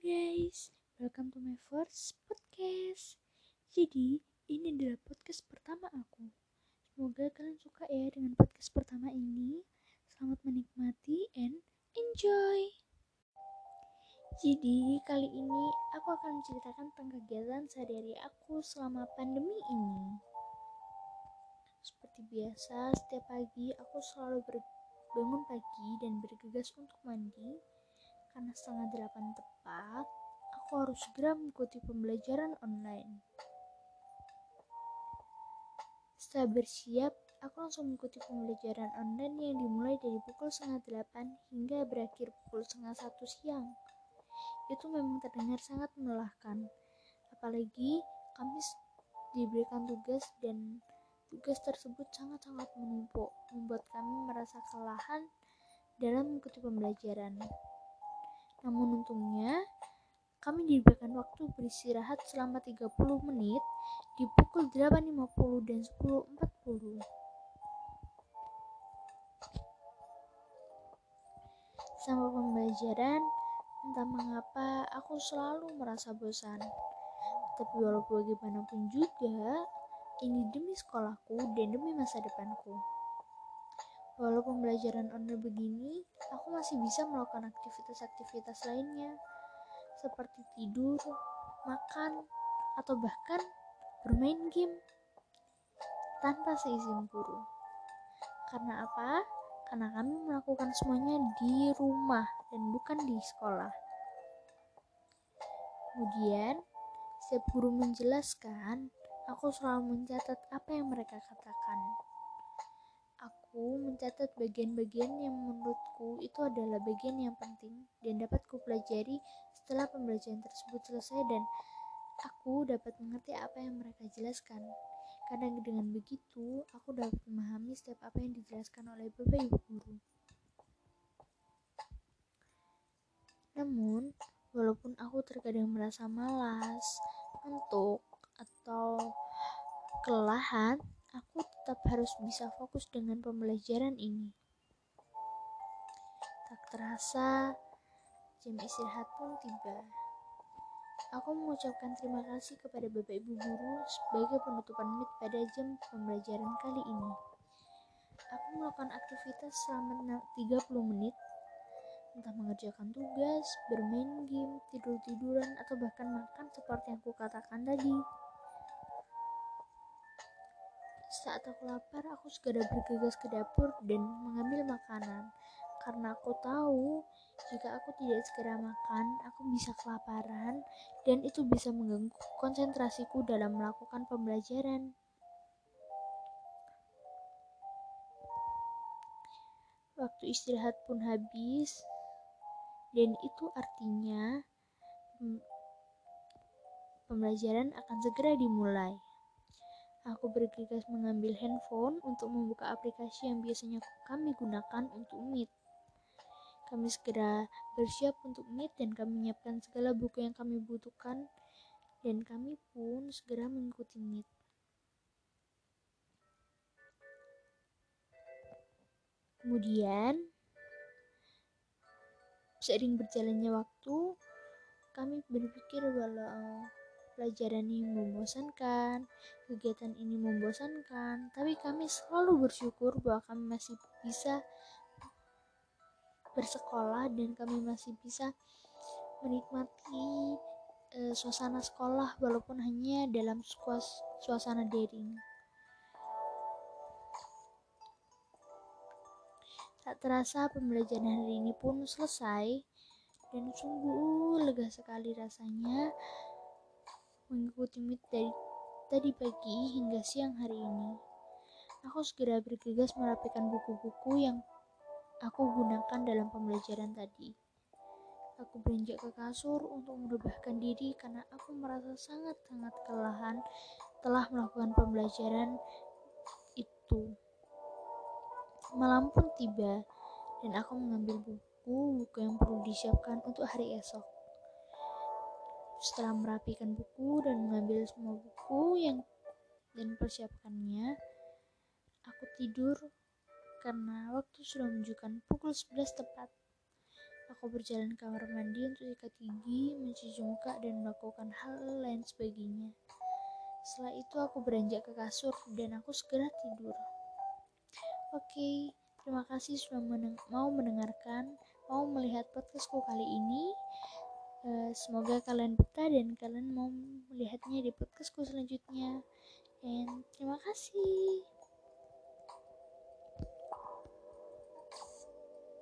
guys, welcome to my first podcast. Jadi, ini adalah podcast pertama aku. Semoga kalian suka ya dengan podcast pertama ini. Selamat menikmati and enjoy. Jadi, kali ini aku akan menceritakan tentang kegiatan sehari-hari aku selama pandemi ini. Seperti biasa, setiap pagi aku selalu berbangun pagi dan bergegas untuk mandi karena setengah delapan tepat, aku harus segera mengikuti pembelajaran online. Setelah bersiap, aku langsung mengikuti pembelajaran online yang dimulai dari pukul setengah delapan hingga berakhir pukul setengah satu siang. Itu memang terdengar sangat melelahkan, apalagi kami diberikan tugas dan tugas tersebut sangat-sangat menumpuk, membuat kami merasa kelelahan dalam mengikuti pembelajaran. Namun untungnya, kami diberikan waktu beristirahat selama 30 menit di pukul 8.50 dan 10.40. Sama pembelajaran, entah mengapa aku selalu merasa bosan. Tapi walaupun bagaimanapun juga, ini demi sekolahku dan demi masa depanku. Walau pembelajaran online begini, aku masih bisa melakukan aktivitas-aktivitas lainnya, seperti tidur, makan, atau bahkan bermain game tanpa seizin guru. Karena apa? Karena kami melakukan semuanya di rumah dan bukan di sekolah. Kemudian, setiap guru menjelaskan, aku selalu mencatat apa yang mereka katakan aku mencatat bagian-bagian yang menurutku itu adalah bagian yang penting dan dapat kupelajari setelah pembelajaran tersebut selesai dan aku dapat mengerti apa yang mereka jelaskan. Karena dengan begitu, aku dapat memahami setiap apa yang dijelaskan oleh Bapak Ibu guru. Namun, walaupun aku terkadang merasa malas, ngantuk, atau kelelahan, aku tetap harus bisa fokus dengan pembelajaran ini. Tak terasa, jam istirahat pun tiba. Aku mengucapkan terima kasih kepada Bapak Ibu guru sebagai penutupan MIT pada jam pembelajaran kali ini. Aku melakukan aktivitas selama 30 menit, entah mengerjakan tugas, bermain game, tidur-tiduran, atau bahkan makan seperti yang kukatakan tadi. Saat aku lapar, aku segera bergegas ke dapur dan mengambil makanan. Karena aku tahu, jika aku tidak segera makan, aku bisa kelaparan dan itu bisa mengganggu konsentrasiku dalam melakukan pembelajaran. Waktu istirahat pun habis, dan itu artinya pembelajaran akan segera dimulai. Aku bergegas mengambil handphone untuk membuka aplikasi yang biasanya kami gunakan untuk Meet. Kami segera bersiap untuk Meet dan kami menyiapkan segala buku yang kami butuhkan dan kami pun segera mengikuti Meet. Kemudian, seiring berjalannya waktu, kami berpikir bahwa pelajaran ini membosankan, kegiatan ini membosankan, tapi kami selalu bersyukur bahwa kami masih bisa bersekolah dan kami masih bisa menikmati e, suasana sekolah walaupun hanya dalam suas, suasana daring. Tak terasa pembelajaran hari ini pun selesai dan sungguh lega sekali rasanya mengikuti meet dari tadi pagi hingga siang hari ini. Aku segera bergegas merapikan buku-buku yang aku gunakan dalam pembelajaran tadi. Aku beranjak ke kasur untuk merebahkan diri karena aku merasa sangat-sangat kelelahan telah melakukan pembelajaran itu. Malam pun tiba dan aku mengambil buku-buku yang perlu disiapkan untuk hari esok. Setelah merapikan buku dan mengambil semua buku yang dan persiapkannya, aku tidur karena waktu sudah menunjukkan pukul 11 tepat. Aku berjalan ke kamar mandi untuk sikat gigi, mencuci muka, dan melakukan hal lain sebagainya. Setelah itu aku beranjak ke kasur dan aku segera tidur. Oke, terima kasih sudah mau mendengarkan, mau melihat podcastku kali ini. Uh, semoga kalian betah dan kalian mau melihatnya di podcastku selanjutnya. And terima kasih.